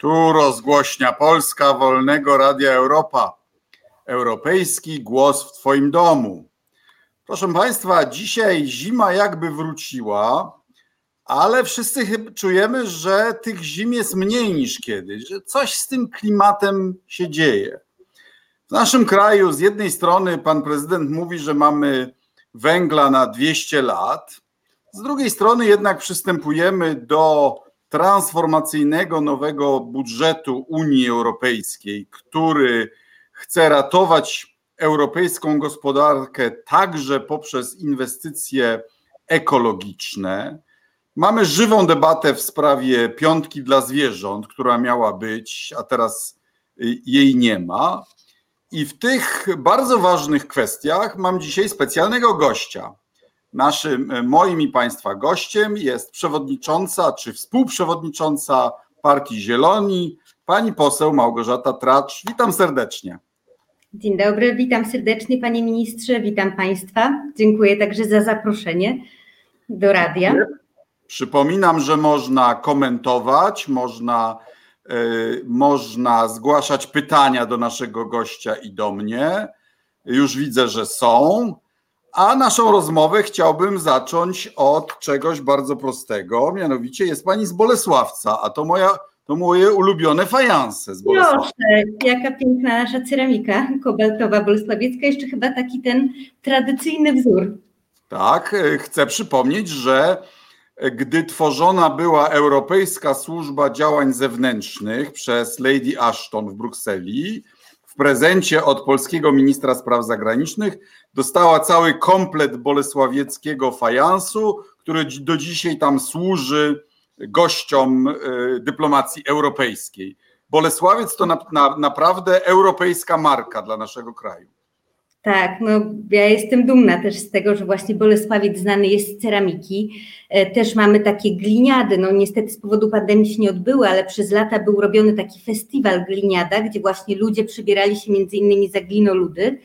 Tu rozgłośnia Polska Wolnego Radia Europa. Europejski głos w Twoim domu. Proszę Państwa, dzisiaj zima jakby wróciła, ale wszyscy czujemy, że tych zim jest mniej niż kiedyś, że coś z tym klimatem się dzieje. W naszym kraju z jednej strony pan prezydent mówi, że mamy węgla na 200 lat, z drugiej strony jednak przystępujemy do transformacyjnego nowego budżetu Unii Europejskiej, który chce ratować europejską gospodarkę także poprzez inwestycje ekologiczne. Mamy żywą debatę w sprawie piątki dla zwierząt, która miała być, a teraz jej nie ma. I w tych bardzo ważnych kwestiach mam dzisiaj specjalnego gościa. Naszym, e, moim i Państwa gościem jest przewodnicząca czy współprzewodnicząca Partii Zieloni, pani poseł Małgorzata Tracz. Witam serdecznie. Dzień dobry, witam serdecznie panie ministrze, witam Państwa. Dziękuję także za zaproszenie do radia. Przypominam, że można komentować, można, yy, można zgłaszać pytania do naszego gościa i do mnie. Już widzę, że są. A naszą rozmowę chciałbym zacząć od czegoś bardzo prostego, mianowicie jest pani z Bolesławca, a to moja to moje ulubione fajanse z Bolesławca. Proszę, jaka piękna nasza ceramika kobaltowa bolesławiecka, jeszcze chyba taki ten tradycyjny wzór. Tak, e, chcę przypomnieć, że gdy tworzona była Europejska Służba Działań Zewnętrznych przez Lady Ashton w Brukseli, prezencie od polskiego ministra spraw zagranicznych dostała cały komplet bolesławieckiego fajansu, który do dzisiaj tam służy gościom e, dyplomacji europejskiej. Bolesławiec to na, na, naprawdę europejska marka dla naszego kraju. Tak, no ja jestem dumna też z tego, że właśnie Bolesławiec znany jest z ceramiki. E, też mamy takie gliniady, no niestety z powodu pandemii się nie odbyły, ale przez lata był robiony taki festiwal gliniada, gdzie właśnie ludzie przybierali się między innymi za glinoludy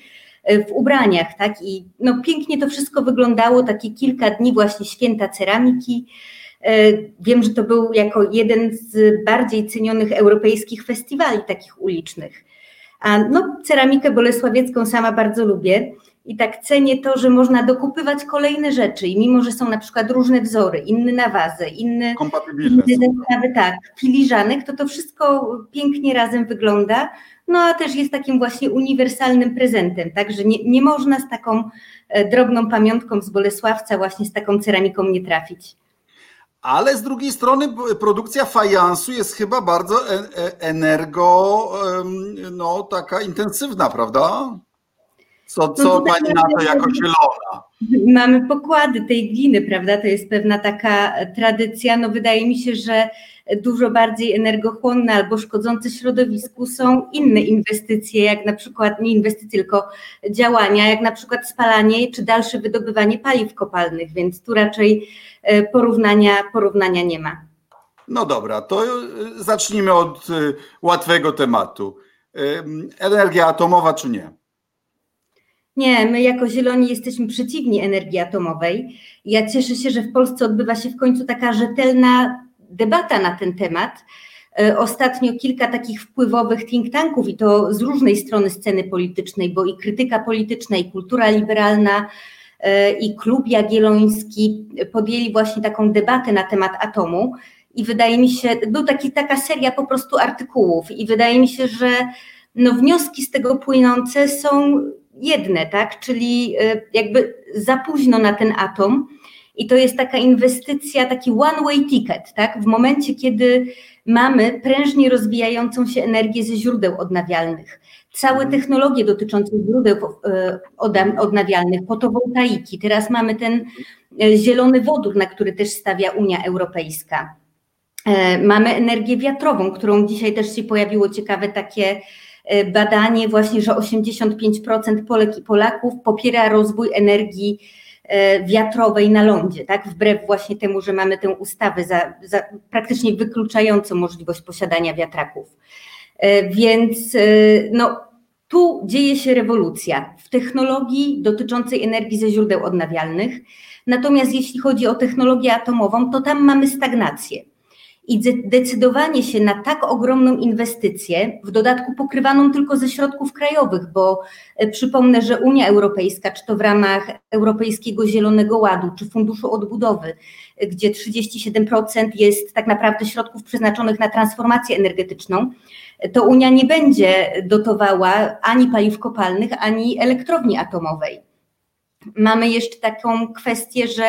e, w ubraniach, tak? I no pięknie to wszystko wyglądało, takie kilka dni właśnie święta ceramiki. E, wiem, że to był jako jeden z bardziej cenionych europejskich festiwali takich ulicznych. A no, ceramikę bolesławiecką sama bardzo lubię i tak cenię to, że można dokupywać kolejne rzeczy i mimo, że są na przykład różne wzory, inne nawazy, inne, inne zestawy, tak, filiżanek, to to wszystko pięknie razem wygląda, no a też jest takim właśnie uniwersalnym prezentem, także nie, nie można z taką e, drobną pamiątką z Bolesławca właśnie z taką ceramiką nie trafić ale z drugiej strony produkcja fajansu jest chyba bardzo e, e, energo, no taka intensywna, prawda? Co, co no pani na to jako zielona? Mamy pokłady tej gliny, prawda? To jest pewna taka tradycja. No wydaje mi się, że dużo bardziej energochłonne albo szkodzące środowisku są inne inwestycje, jak na przykład nie inwestycje, tylko działania, jak na przykład spalanie czy dalsze wydobywanie paliw kopalnych, więc tu raczej porównania, porównania nie ma. No dobra, to e, zacznijmy od e, łatwego tematu. Energia atomowa czy nie? Nie, my jako Zieloni jesteśmy przeciwni energii atomowej. Ja cieszę się, że w Polsce odbywa się w końcu taka rzetelna debata na ten temat. E, ostatnio kilka takich wpływowych think tanków i to z różnej strony sceny politycznej, bo i krytyka polityczna, i kultura liberalna, e, i klub jagielloński podjęli właśnie taką debatę na temat atomu. I wydaje mi się, był taki, taka seria po prostu artykułów, i wydaje mi się, że no, wnioski z tego płynące są jedne, tak? Czyli e, jakby za późno na ten atom i to jest taka inwestycja, taki one-way ticket, tak? W momencie, kiedy mamy prężnie rozwijającą się energię ze źródeł odnawialnych, całe mhm. technologie dotyczące źródeł e, odnawialnych, fotowoltaiki, teraz mamy ten e, zielony wodór, na który też stawia Unia Europejska. E, mamy energię wiatrową, którą dzisiaj też się pojawiło ciekawe takie badanie właśnie, że 85% Polek i Polaków popiera rozwój energii wiatrowej na lądzie, tak? Wbrew właśnie temu, że mamy tę ustawę za, za praktycznie wykluczającą możliwość posiadania wiatraków. Więc no, tu dzieje się rewolucja w technologii dotyczącej energii ze źródeł odnawialnych. Natomiast jeśli chodzi o technologię atomową, to tam mamy stagnację. i decydowanie się na tak ogromną inwestycję, w dodatku pokrywaną tylko ze środków krajowych, bo e, przypomnę, że Unia Europejska, czy to w ramach Europejskiego Zielonego Ładu, czy Funduszu Odbudowy, e, gdzie 37% jest tak naprawdę środków przeznaczonych na transformację energetyczną, to Unia nie będzie dotowała ani paliw kopalnych, ani elektrowni atomowej. Mamy jeszcze taką kwestię, że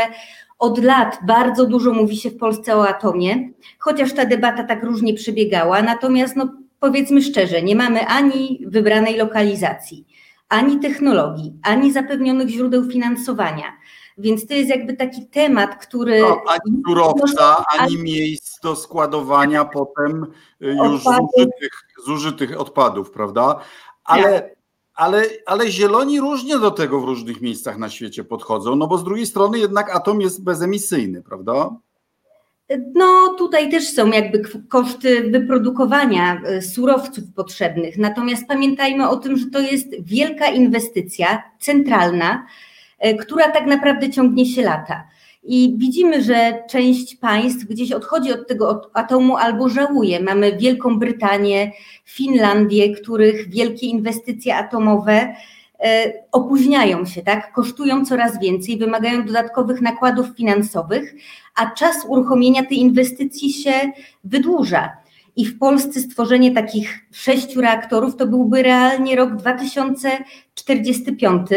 od lat bardzo dużo mówi się w Polsce o atomie, chociaż ta debata tak różnie przebiegała. Natomiast, no, powiedzmy szczerze, nie mamy ani wybranej lokalizacji, ani technologii, ani zapewnionych źródeł finansowania. Więc to jest jakby taki temat, który. No, ani surowca, ani miejsc do składowania potem y, już zużytych, zużytych odpadów, prawda? Ale tak ale, ale zieloni różnie do tego w różnych miejscach na świecie podchodzą, no bo z drugiej strony jednak atom jest bezemisyjny, prawda? No tutaj też są jakby koszty wyprodukowania e, surowców potrzebnych, natomiast pamiętajmy o tym, że to jest wielka inwestycja centralna, która tak naprawdę ciągnie się lata. I widzimy, że część państw gdzieś odchodzi od tego atomu albo żałuje. Mamy Wielką Brytanię, Finlandię, których wielkie inwestycje atomowe e, opóźniają się, tak? kosztują coraz więcej, wymagają dodatkowych nakładów finansowych, a czas uruchomienia tej inwestycji się wydłuża. I w Polsce stworzenie takich sześciu reaktorów to byłby realnie rok 2045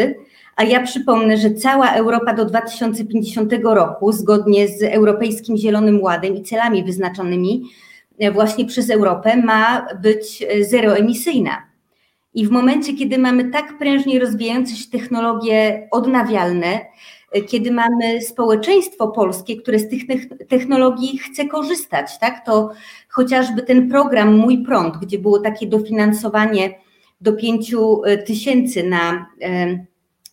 a ja przypomnę, że cała Europa do 2050 roku, zgodnie z Europejskim Zielonym Ładem i celami wyznaczonymi e, właśnie przez Europę, ma być e, zeroemisyjna. I w momencie, kiedy mamy tak prężnie rozwijające się technologie odnawialne, e, kiedy mamy społeczeństwo polskie, które z tych technologii chce korzystać, tak, to chociażby ten program Mój Prąd, gdzie było takie dofinansowanie do 5 tysięcy na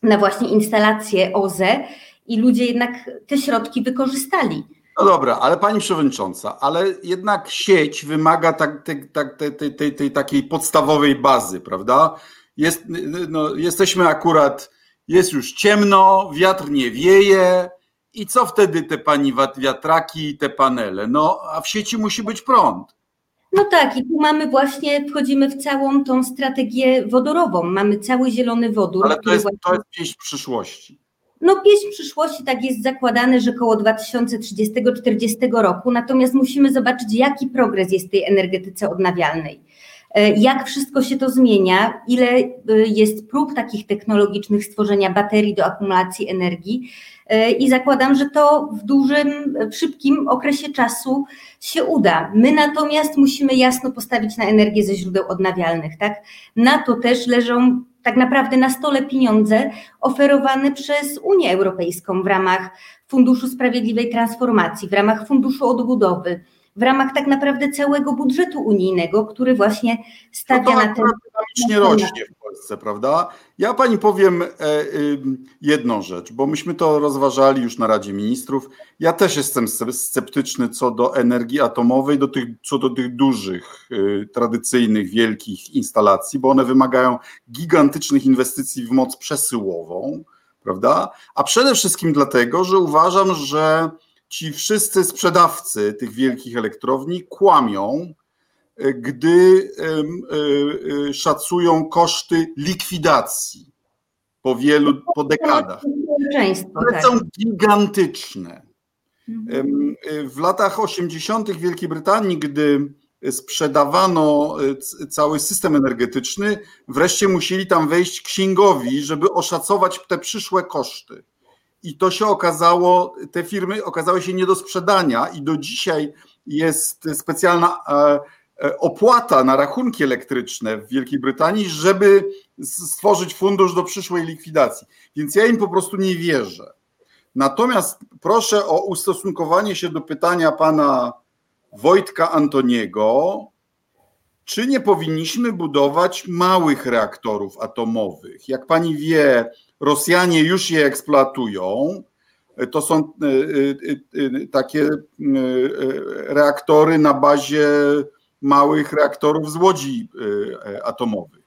na właśnie instalację OZE i ludzie jednak te środki wykorzystali. No dobra, ale pani przewodnicząca, ale jednak sieć wymaga tak, tej, tak, tej, tej, tej, takiej podstawowej bazy, prawda? Jest, no, jesteśmy akurat, jest już ciemno, wiatr nie wieje. I co wtedy te pani wiatraki i te panele? No, a w sieci musi być prąd. No tak, i tu mamy właśnie, wchodzimy w całą tą strategię wodorową. Mamy cały zielony wodór. Ale to jest, właśnie... to jest pieśń przyszłości. No pieśń przyszłości tak jest zakładane, że około 2030-40 roku, natomiast musimy zobaczyć, jaki progres jest w tej energetyce odnawialnej. E, jak wszystko się to zmienia, ile e, jest prób takich technologicznych stworzenia baterii do akumulacji energii, E, i zakładam, że to w dużym, szybkim okresie czasu się uda. My natomiast musimy jasno postawić na energię ze źródeł odnawialnych, tak? Na to też leżą tak naprawdę na stole pieniądze oferowane przez Unię Europejską w ramach Funduszu Sprawiedliwej Transformacji, w ramach Funduszu Odbudowy, w ramach tak naprawdę całego budżetu unijnego, który właśnie stawia no na ten. Dynamicznie rośnie w Polsce, prawda? Ja pani powiem e, jedną rzecz, bo myśmy to rozważali już na Radzie Ministrów. Ja też jestem sceptyczny co do energii atomowej, do tych, co do tych dużych, y, tradycyjnych, wielkich instalacji, bo one wymagają gigantycznych inwestycji w moc przesyłową, prawda? A przede wszystkim dlatego, że uważam, że ci wszyscy sprzedawcy tych wielkich elektrowni kłamią, e, gdy e, e, szacują koszty likwidacji po wielu, po dekadach. One tak. są gigantyczne. Mhm. W latach 80. w Wielkiej Brytanii, gdy sprzedawano cały system energetyczny, wreszcie musieli tam wejść księgowi, żeby oszacować te przyszłe koszty i to się okazało, te firmy okazały się nie do sprzedania i do dzisiaj jest specjalna e, e, opłata na rachunki elektryczne w Wielkiej Brytanii, żeby stworzyć fundusz do przyszłej likwidacji. Więc ja im po prostu nie wierzę. Natomiast proszę o ustosunkowanie się do pytania pana Wojtka Antoniego, czy nie powinniśmy budować małych reaktorów atomowych? Jak pani wie, Rosjanie już je eksploatują. To są e, e, e, takie reaktory na bazie małych reaktorów z łodzi atomowych.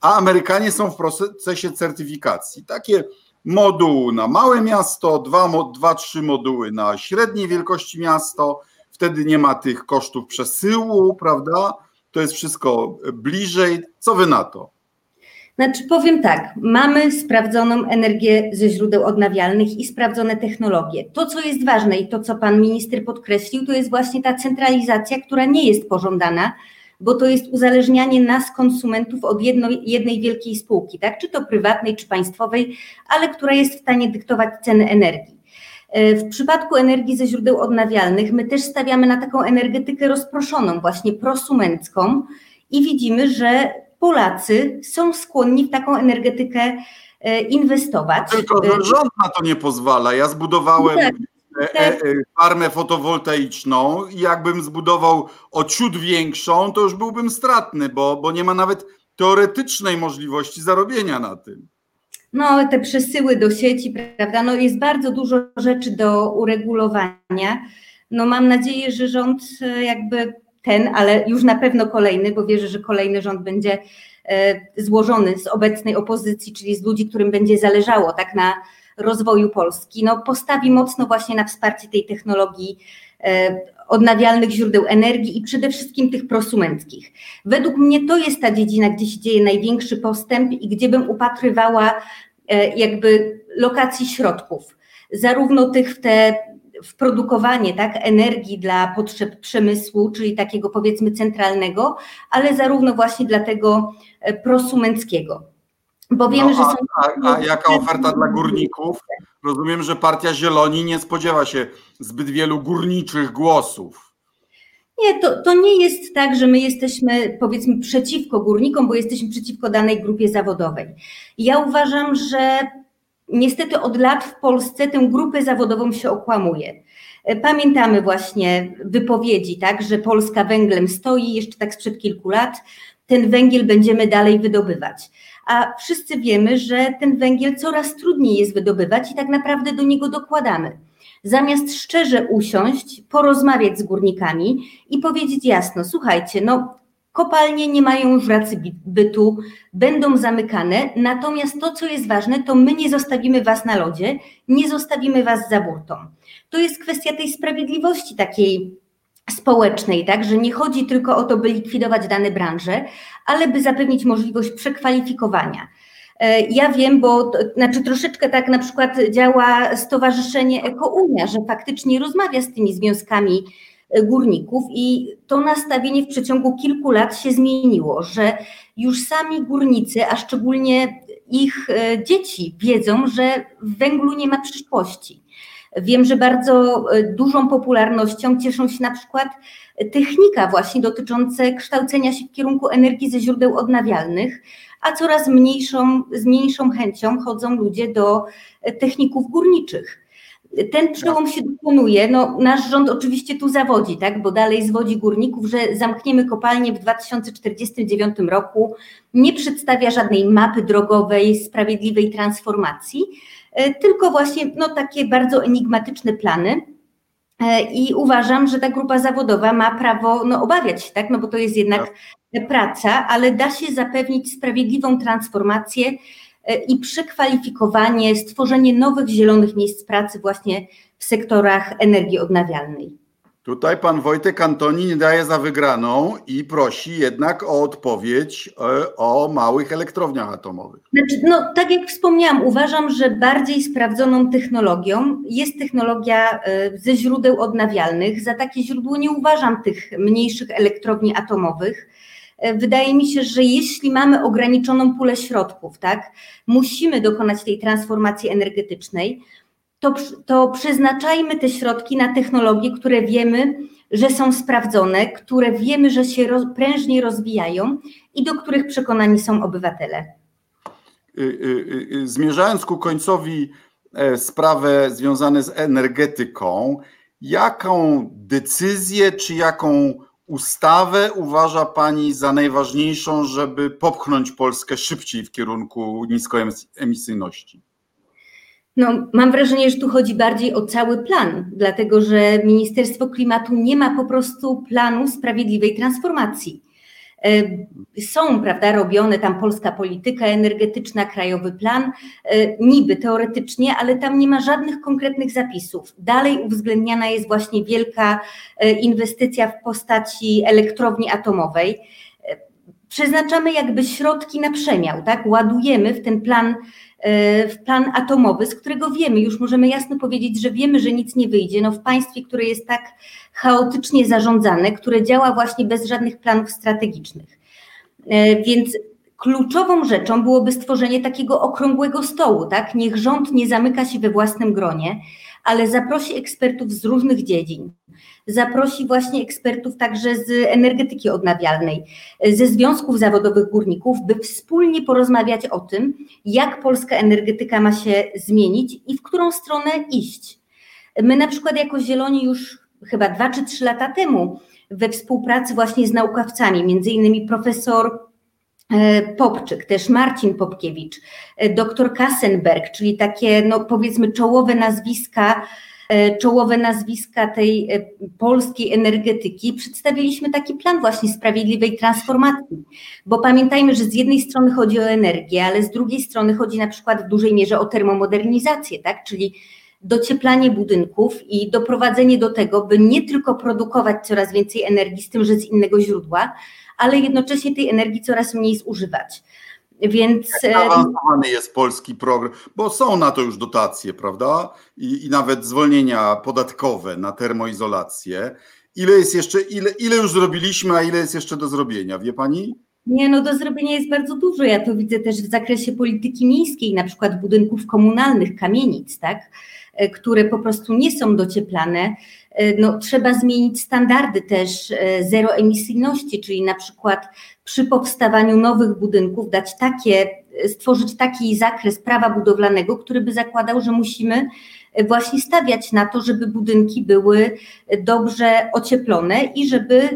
A Amerykanie są w procesie certyfikacji. Takie moduł na małe miasto, dwa, dwa, trzy moduły na średniej wielkości miasto. Wtedy nie ma tych kosztów przesyłu, prawda? To jest wszystko bliżej. Co wy na to? Znaczy powiem tak, mamy sprawdzoną energię ze źródeł odnawialnych i sprawdzone technologie. To, co jest ważne i to, co pan minister podkreślił, to jest właśnie ta centralizacja, która nie jest pożądana, bo to jest uzależnianie nas, konsumentów, od jedno, jednej wielkiej spółki, tak? czy to prywatnej, czy państwowej, ale która jest w stanie dyktować ceny energii. E, w przypadku energii ze źródeł odnawialnych my też stawiamy na taką energetykę rozproszoną, właśnie prosumencką i widzimy, że Polacy są skłonni w taką energetykę e, inwestować. Tylko że rząd na to nie pozwala. Ja zbudowałem tak, tak. farmę fotowoltaiczną i jakbym zbudował o ciut większą, to już byłbym stratny, bo, bo nie ma nawet teoretycznej możliwości zarobienia na tym. No, te przesyły do sieci, prawda? No, jest bardzo dużo rzeczy do uregulowania. No, mam nadzieję, że rząd jakby ten, ale już na pewno kolejny, bo wierzę, że kolejny rząd będzie e, złożony z obecnej opozycji, czyli z ludzi, którym będzie zależało tak na rozwoju Polski, no postawi mocno właśnie na wsparcie tej technologii e, odnawialnych źródeł energii i przede wszystkim tych prosumenckich. Według mnie to jest ta dziedzina, gdzie się dzieje największy postęp i gdzie bym upatrywała e, jakby lokacji środków, zarówno tych w te w produkowanie tak, energii dla potrzeb przemysłu, czyli takiego powiedzmy centralnego, ale zarówno właśnie dla tego e, prosumenckiego. Bo wiemy, no, że są. A, a jaka oferta dla górników? Rozumiem, że Partia Zieloni nie spodziewa się zbyt wielu górniczych głosów. Nie, to, to nie jest tak, że my jesteśmy powiedzmy przeciwko górnikom, bo jesteśmy przeciwko danej grupie zawodowej. Ja uważam, że niestety od lat w Polsce tę grupę zawodową się okłamuje. E, pamiętamy właśnie wypowiedzi, tak, że Polska węglem stoi jeszcze tak sprzed kilku lat, ten węgiel będziemy dalej wydobywać. A wszyscy wiemy, że ten węgiel coraz trudniej jest wydobywać i tak naprawdę do niego dokładamy. Zamiast szczerze usiąść, porozmawiać z górnikami i powiedzieć jasno: słuchajcie, no Kopalnie nie mają już racji bytu, będą zamykane, natomiast to, co jest ważne, to my nie zostawimy Was na lodzie, nie zostawimy Was za burtą. To jest kwestia tej sprawiedliwości takiej społecznej, tak, że nie chodzi tylko o to, by likwidować dane branże, ale by zapewnić możliwość przekwalifikowania. E, ja wiem, bo znaczy troszeczkę tak na przykład działa Stowarzyszenie Ekounia, że faktycznie rozmawia z tymi związkami górników i to nastawienie w przeciągu kilku lat się zmieniło, że już sami górnicy, a szczególnie ich e, dzieci wiedzą, że w węglu nie ma przyszłości. Wiem, że bardzo e, dużą popularnością cieszą się na przykład technika właśnie dotyczące kształcenia się w kierunku energii ze źródeł odnawialnych, a coraz mniejszą, z mniejszą chęcią chodzą ludzie do techników górniczych. Ten przełom się dokonuje. No, nasz rząd oczywiście tu zawodzi, tak? bo dalej zwodzi górników, że zamkniemy kopalnię w 2049 roku. Nie przedstawia żadnej mapy drogowej, sprawiedliwej transformacji, e, tylko właśnie no, takie bardzo enigmatyczne plany. E, I uważam, że ta grupa zawodowa ma prawo no, obawiać się, tak? no bo to jest jednak tak. praca, ale da się zapewnić sprawiedliwą transformację i przekwalifikowanie, stworzenie nowych zielonych miejsc pracy właśnie w sektorach energii odnawialnej. Tutaj pan Wojtek Antoni nie daje za wygraną i prosi jednak o odpowiedź e, o małych elektrowniach atomowych. Znaczy, no, tak jak wspomniałam, uważam, że bardziej sprawdzoną technologią jest technologia e, ze źródeł odnawialnych. Za takie źródło nie uważam tych mniejszych elektrowni atomowych wydaje mi się, że jeśli mamy ograniczoną pulę środków, tak, musimy dokonać tej transformacji energetycznej, to, to przeznaczajmy te środki na technologie, które wiemy, że są sprawdzone, które wiemy, że się roz, prężnie rozwijają i do których przekonani są obywatele. Y, y, y, zmierzając ku końcowi e, sprawę związaną z energetyką, jaką decyzję czy jaką ustawę uważa Pani za najważniejszą, żeby popchnąć Polskę szybciej w kierunku niskoemisyjności? No, mam wrażenie, że tu chodzi bardziej o cały plan, dlatego że Ministerstwo Klimatu nie ma po prostu planu sprawiedliwej transformacji. Są, prawda, robione tam polska polityka energetyczna, krajowy plan, niby teoretycznie, ale tam nie ma żadnych konkretnych zapisów. Dalej uwzględniana jest właśnie wielka inwestycja w postaci elektrowni atomowej przeznaczamy jakby środki na przemiał, tak? Ładujemy w ten plan, e, w plan atomowy, z którego wiemy, już możemy jasno powiedzieć, że wiemy, że nic nie wyjdzie. No w państwie, które jest tak chaotycznie zarządzane, które działa właśnie bez żadnych planów strategicznych. E, więc kluczową rzeczą byłoby stworzenie takiego okrągłego stołu, tak? Niech rząd nie zamyka się we własnym gronie, ale zaprosi ekspertów z różnych dziedzin. Zaprosi właśnie ekspertów także z energetyki odnawialnej, ze związków zawodowych górników, by wspólnie porozmawiać o tym, jak polska energetyka ma się zmienić i w którą stronę iść. My na przykład jako Zieloni już chyba dwa czy trzy lata temu we współpracy właśnie z naukowcami, między innymi profesor Popczyk, też Marcin Popkiewicz, e, doktor Kassenberg, czyli takie no powiedzmy czołowe nazwiska, e, czołowe nazwiska tej polskiej energetyki, przedstawiliśmy taki plan właśnie sprawiedliwej transformacji, bo pamiętajmy, że z jednej strony chodzi o energię, ale z drugiej strony chodzi na przykład w dużej mierze o termomodernizację, tak, czyli docieplanie budynków i doprowadzenie do tego, by nie tylko produkować coraz więcej energii z tym, że z innego źródła, ale jednocześnie tej energii coraz mniej zużywać. Więc. Jak zaawansowany jest polski program, bo są na to już dotacje, prawda? I, I, nawet zwolnienia podatkowe na termoizolację. Ile jest jeszcze, ile, ile już zrobiliśmy, a ile jest jeszcze do zrobienia, wie pani? Nie, no do zrobienia jest bardzo dużo. Ja to widzę też w zakresie polityki miejskiej, na przykład budynków komunalnych, kamienic, tak? E, które po prostu nie są docieplane. E, no, trzeba zmienić standardy też e, zeroemisyjności, czyli na przykład przy powstawaniu nowych budynków dać takie, stworzyć taki zakres prawa budowlanego, który by zakładał, że musimy właśnie stawiać na to, żeby budynki były dobrze ocieplone i żeby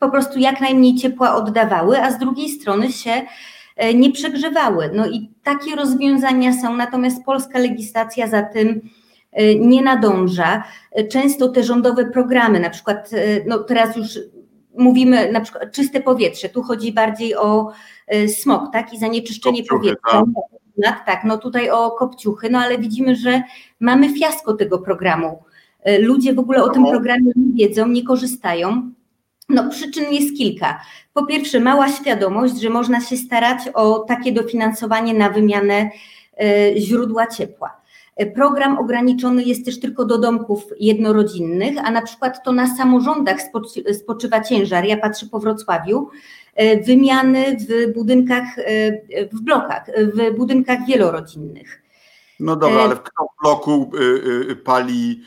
po prostu jak najmniej ciepła oddawały, a z drugiej strony się nie przegrzewały. No i takie rozwiązania są, natomiast polska legislacja za tym Y, nie nadąża. Y, często te rządowe programy, na przykład, no teraz już mówimy na przykład czyste powietrze, tu chodzi bardziej o smog, tak, i zanieczyszczenie Kopciuchy, powietrza. Tak. tak, no tutaj o kopciuchy, no ale widzimy, że mamy fiasko tego programu. Ludzie w ogóle o tym no. programie nie wiedzą, nie korzystają. No, przyczyn jest kilka. Po pierwsze, mała świadomość, że można się starać o takie dofinansowanie na wymianę źródła ciepła. Program ograniczony jest też tylko do domków jednorodzinnych, a na przykład to na samorządach spoczywa ciężar. Ja patrzę po Wrocławiu, e, wymiany w budynkach, e, w blokach, w budynkach wielorodzinnych. No dobra, ale w bloku e, pali,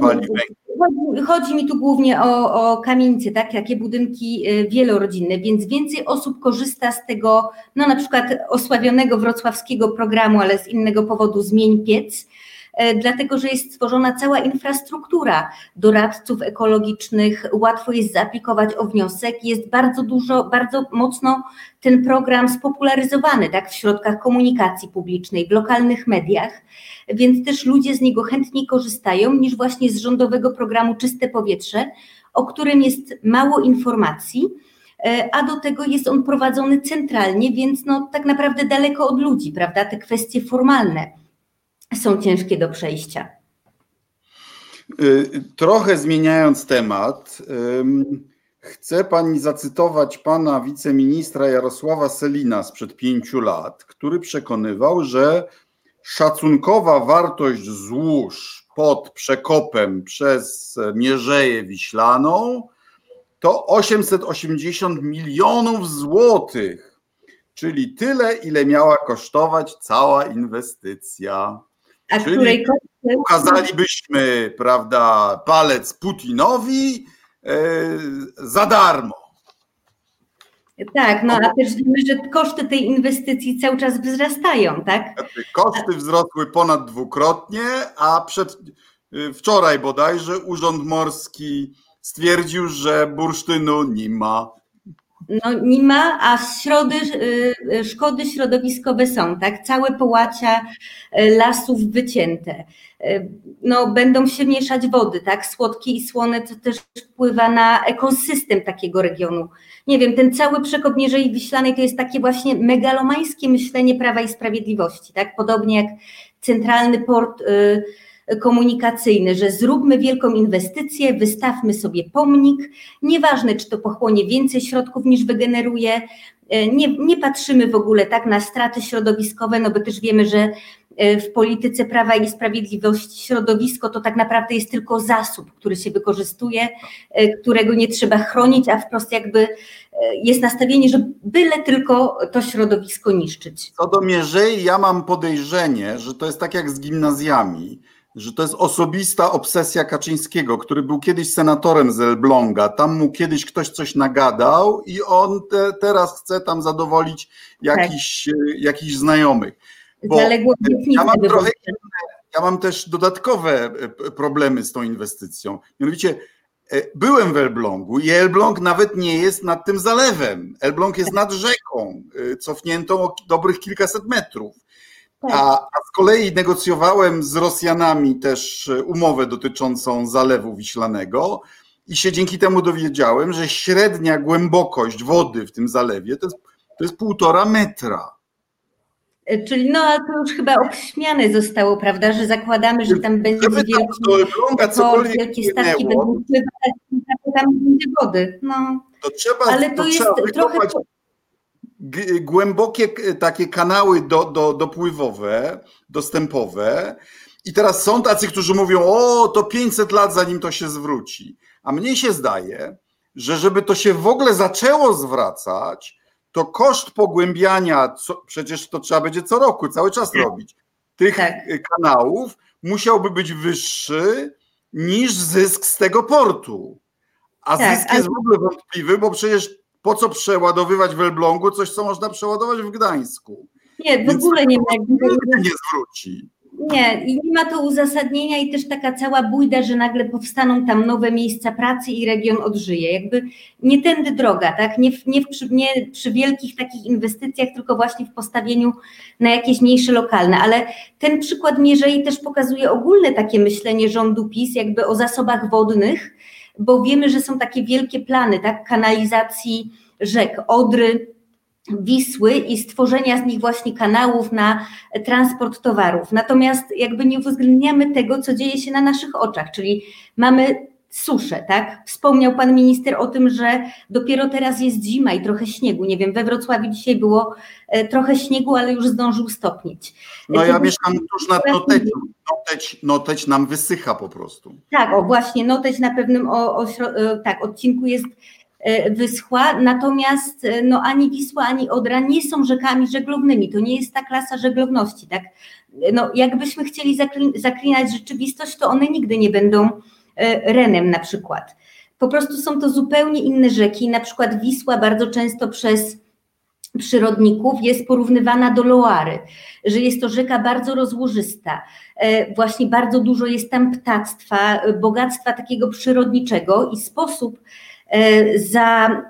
pali węgiel? Chodzi, chodzi, mi tu głównie o, o kamienice, tak, takie budynki y, wielorodzinne, więc więcej osób korzysta z tego, no na przykład osławionego wrocławskiego programu, ale z innego powodu zmień piec, dlatego że jest stworzona cała infrastruktura doradców ekologicznych, łatwo jest zaaplikować o wniosek, jest bardzo dużo, bardzo mocno ten program spopularyzowany tak, w środkach komunikacji publicznej, w lokalnych mediach, więc też ludzie z niego chętniej korzystają niż właśnie z rządowego programu Czyste Powietrze, o którym jest mało informacji, e, a do tego jest on prowadzony centralnie, więc no, tak naprawdę daleko od ludzi, prawda? Te kwestie formalne są ciężkie do przejścia. Y, trochę zmieniając temat, chcę pani zacytować pana wiceministra Jarosława Selina sprzed pięciu lat, który przekonywał, że szacunkowa wartość złóż pod przekopem przez Mierzeję Wiślaną to 880 milionów złotych, czyli tyle, ile miała kosztować cała inwestycja. A Czyli której pokazalibyśmy, prawda, palec Putinowi e, za darmo. Tak, no a też wiemy, że koszty tej inwestycji cały czas wzrastają, tak? Koszty wzrosły ponad dwukrotnie, a przed e, wczoraj bodajże Urząd Morski stwierdził, że bursztynu nie ma. No nie ma, a środy, y, szkody środowiskowe są, tak? Całe połacia y, lasów wycięte. Y, no, będą się mieszać wody, tak? Słodkie i słone, co też wpływa na ekosystem takiego regionu. Nie wiem, ten cały przekop Mierzei Wiślanej to jest takie właśnie megalomańskie myślenie Prawa i Sprawiedliwości, tak? Podobnie jak centralny port komunikacyjny, że zróbmy wielką inwestycję, wystawmy sobie pomnik, nieważne czy to pochłonie więcej środków niż wygeneruje, e, nie, nie patrzymy w ogóle tak na straty środowiskowe, no bo też wiemy, że e, w polityce Prawa i Sprawiedliwości środowisko to tak naprawdę jest tylko zasób, który się wykorzystuje, e, którego nie trzeba chronić, a wprost jakby jest nastawienie, że byle tylko to środowisko niszczyć. Co do mierzei, ja mam podejrzenie, że to jest tak jak z gimnazjami, że to jest osobista obsesja Kaczyńskiego, który był kiedyś senatorem z Elbląga. Tam mu kiedyś ktoś coś nagadał i on te, teraz chce tam zadowolić jakichś tak. jakichś znajomych. Bo ja mam trochę ja mam też dodatkowe e, problemy z tą inwestycją. Mianowicie e, byłem w Elblągu i Elbląg nawet nie jest nad tym zalewem. Elbląg jest nad rzeką, e, cofniętą o dobrych kilkaset metrów. Tak. A, a z kolei negocjowałem z Rosjanami też e, umowę dotyczącą Zalewu Wiślanego i się dzięki temu dowiedziałem, że średnia głębokość wody w tym zalewie to jest, to jest półtora metra. E, czyli no, ale to już chyba obśmiane zostało, prawda, że zakładamy, że tam będzie Żeby wielki, to, to wielkie statki będą tam będzie wody. No. To trzeba, ale to, to jest trochę głębokie takie kanały do, do, dopływowe, dostępowe. I teraz są tacy, którzy mówią, o, to 500 lat zanim to się zwróci. A mnie się zdaje, że żeby to się w ogóle zaczęło zwracać, to koszt pogłębiania, co, przecież to trzeba będzie co roku, cały czas tak. robić, tych tak. kanałów musiałby być wyższy niż zysk z tego portu. A tak, zysk jest ale... w ogóle wątpliwy, bo przecież po co przeładowywać w Elblągu coś, co można przeładować w Gdańsku? Nie, w Więc ogóle nie ma. Nie zwróci. Nie, i nie ma to uzasadnienia i też taka cała bójda, że nagle powstaną tam nowe miejsca pracy i region odżyje. Jakby nie tędy droga, tak? Nie, w, nie, w, nie przy wielkich takich inwestycjach, tylko właśnie w postawieniu na jakieś mniejsze lokalne. Ale ten przykład Mierzei też pokazuje ogólne takie myślenie rządu PiS jakby o zasobach wodnych, bo wiemy, że są takie wielkie plany, tak, kanalizacji rzek, Odry, Wisły i stworzenia z nich właśnie kanałów na transport towarów. Natomiast jakby nie uwzględniamy tego, co dzieje się na naszych oczach, czyli mamy suszę, tak? Wspomniał pan minister o tym, że dopiero teraz jest zima i trochę śniegu. Nie wiem, we Wrocławiu dzisiaj było e, trochę śniegu, ale już zdążył stopnieć. No ja mieszkam tuż nad Notecią. Noteć, Noteć nam wysycha po prostu. Tak, o właśnie, Noteć na pewnym o, o, e, tak, odcinku jest e, wyschła, natomiast no, ani Wisła, ani Odra nie są rzekami żeglownymi. To nie jest ta klasa żeglowności, tak? No, jakbyśmy chcieli zaklinać rzeczywistość, to one nigdy nie będą E, Renem na przykład. Po prostu są to zupełnie inne rzeki. Na przykład Wisła bardzo często przez przyrodników jest porównywana do Loary, że jest to rzeka bardzo rozłożysta. E, właśnie bardzo dużo jest tam ptactwa, bogactwa takiego przyrodniczego i sposób e, za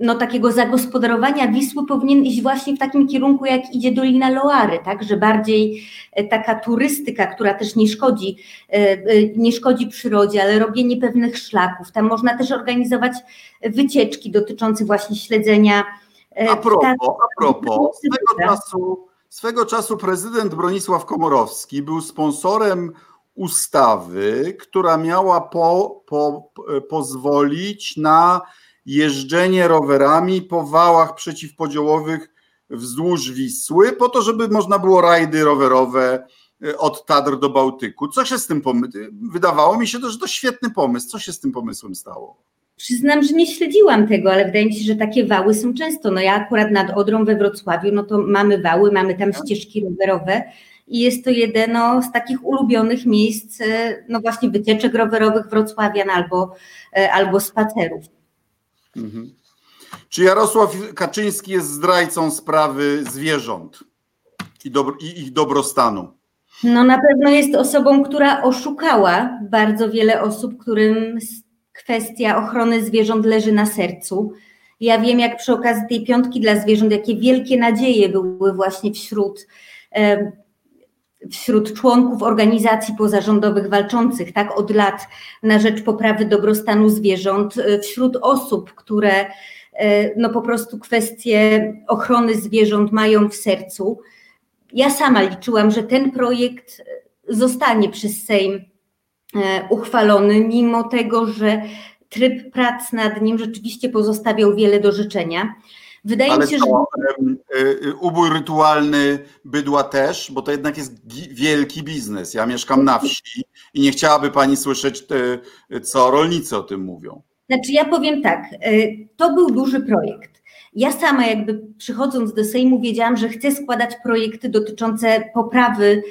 no, takiego zagospodarowania Wisły powinien iść właśnie w takim kierunku, jak idzie Dolina Loary, tak, że bardziej e, taka turystyka, która też nie szkodzi, e, e, nie szkodzi przyrodzie, ale robienie pewnych szlaków. Tam można też organizować wycieczki dotyczące właśnie śledzenia. A propos, a propos, swego czasu, swego czasu prezydent Bronisław Komorowski był sponsorem ustawy, która miała po, po, pozwolić na jeżdżenie rowerami po wałach przeciwpodziołowych wzdłuż Wisły, po to, żeby można było rajdy rowerowe e, od Tadr do Bałtyku. Co się z tym pomysłem? Wydawało mi się, to, że to świetny pomysł. Co się z tym pomysłem stało? Przyznam, że nie śledziłam tego, ale wydaje mi się, że takie wały są często. No ja akurat nad Odrą we Wrocławiu, no to mamy wały, mamy tam ścieżki rowerowe i jest to jedno z takich ulubionych miejsc, e, no właśnie wycieczek rowerowych wrocławian albo, e, albo spacerów. Mhm. Czy Jarosław Kaczyński jest zdrajcą sprawy zwierząt i, dobro, i ich dobrostanu? No na pewno jest osobą, która oszukała bardzo wiele osób, którym kwestia ochrony zwierząt leży na sercu. Ja wiem, jak przy okazji tej piątki dla zwierząt, jakie wielkie nadzieje były właśnie wśród wśród członków organizacji pozarządowych walczących tak od lat na rzecz poprawy dobrostanu zwierząt, wśród osób, które no po prostu kwestie ochrony zwierząt mają w sercu. Ja sama liczyłam, że ten projekt zostanie przez Sejm e, uchwalony, mimo tego, że tryb prac nad nim rzeczywiście pozostawiał wiele do życzenia. Wydaje Ale mi się, to, że. Y, ubój rytualny bydła też, bo to jednak jest wielki biznes. Ja mieszkam na wsi i nie chciałaby pani słyszeć, y, co rolnicy o tym mówią. Znaczy, ja powiem tak, y, to był duży projekt. Ja sama, jakby przychodząc do Sejmu, wiedziałam, że chcę składać projekty dotyczące poprawy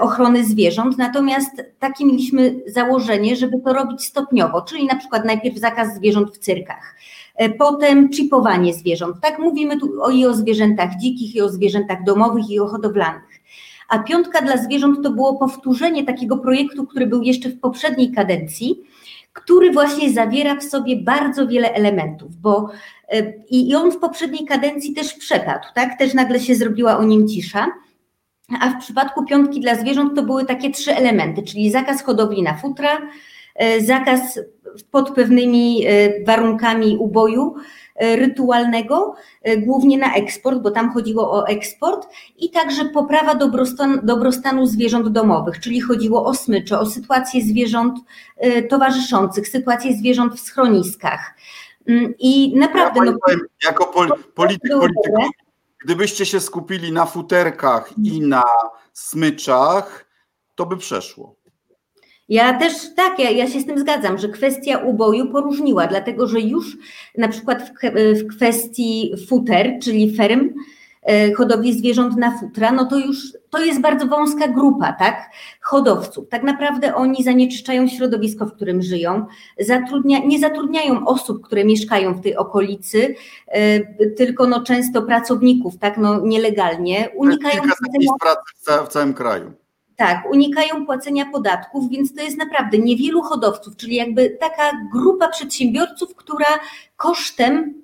ochrony zwierząt, natomiast takie mieliśmy założenie, żeby to robić stopniowo, czyli na przykład najpierw zakaz zwierząt w cyrkach, potem chipowanie zwierząt. Tak mówimy tu i o zwierzętach dzikich, i o zwierzętach domowych, i o hodowlanych. A piątka dla zwierząt to było powtórzenie takiego projektu, który był jeszcze w poprzedniej kadencji, który właśnie zawiera w sobie bardzo wiele elementów, bo e, i on w poprzedniej kadencji też przepadł, tak? Też nagle się zrobiła o nim cisza. A w przypadku piątki dla zwierząt to były takie trzy elementy, czyli zakaz hodowli na futra, e, zakaz pod pewnymi e, warunkami uboju e, rytualnego, głównie na eksport, bo tam chodziło o eksport i także poprawa dobrostan, dobrostanu zwierząt domowych, czyli chodziło o smycze, o sytuację zwierząt towarzyszących, sytuację zwierząt w schroniskach. Mm, I naprawdę. Ja no, powiem, jako pol, polityk, polityk, Gdybyście się skupili na futerkach i na smyczach, to by przeszło. Ja też tak, ja, ja się z tym zgadzam, że kwestia uboju poróżniła, dlatego że już na przykład w, w kwestii futer, czyli ferm, E, hodowli zwierząt na futra, no to już to jest bardzo wąska grupa, tak, hodowców. Tak naprawdę oni zanieczyszczają środowisko, w którym żyją, zatrudnia, nie zatrudniają osób, które mieszkają w tej okolicy, e, tylko no często pracowników, tak, no nielegalnie. Unikają miejsc pracy w całym kraju. Tak, unikają płacenia podatków, więc to jest naprawdę niewielu hodowców, czyli jakby taka grupa przedsiębiorców, która kosztem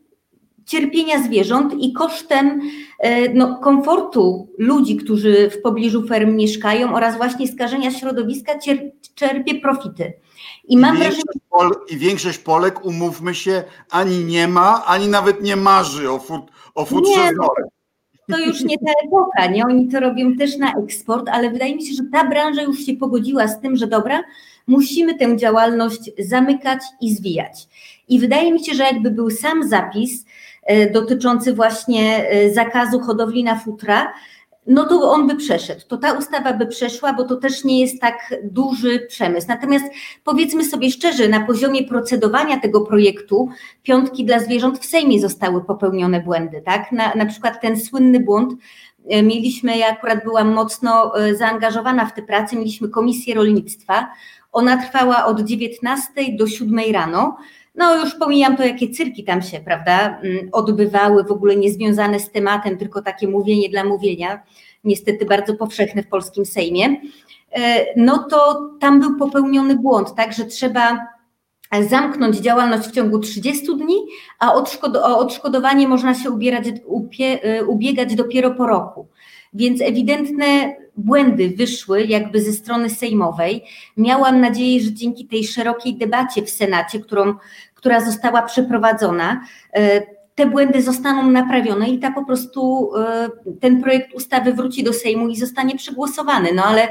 cierpienia zwierząt i kosztem e, no, komfortu ludzi, którzy w pobliżu ferm mieszkają oraz właśnie skażenia środowiska czerpie profity. I, mam I, większość wrażenie... Pol, I większość Polek, umówmy się, ani nie ma, ani nawet nie marzy o, fut, o futrze nie, To już nie ta epoka, nie? Oni to robią też na eksport, ale wydaje mi się, że ta branża już się pogodziła z tym, że dobra, musimy tę działalność zamykać i zwijać. I wydaje mi się, że jakby był sam zapis, E, dotyczący właśnie e, zakazu hodowli na futra, no to on by przeszedł. To ta ustawa by przeszła, bo to też nie jest tak duży przemysł. Natomiast powiedzmy sobie szczerze, na poziomie procedowania tego projektu piątki dla zwierząt w Sejmie zostały popełnione błędy, tak? Na, na przykład ten słynny błąd e, mieliśmy, ja akurat byłam mocno zaangażowana w te prace, mieliśmy komisję rolnictwa. Ona trwała od 19 do 7 rano. No już pomijam to, jakie cyrki tam się, prawda, mm, odbywały, w ogóle niezwiązane z tematem, tylko takie mówienie dla mówienia, niestety bardzo powszechne w polskim Sejmie, e, no to tam był popełniony błąd, tak, że trzeba zamknąć działalność w ciągu 30 dni, a o odszkodowanie można się ubierać, e, ubiegać dopiero po roku. Więc ewidentne błędy wyszły jakby ze strony sejmowej. Miałam nadzieję, że dzięki tej szerokiej debacie w Senacie, którą która została przeprowadzona, e, te błędy zostaną naprawione i ta po prostu e, ten projekt ustawy wróci do Sejmu i zostanie przegłosowany. No ale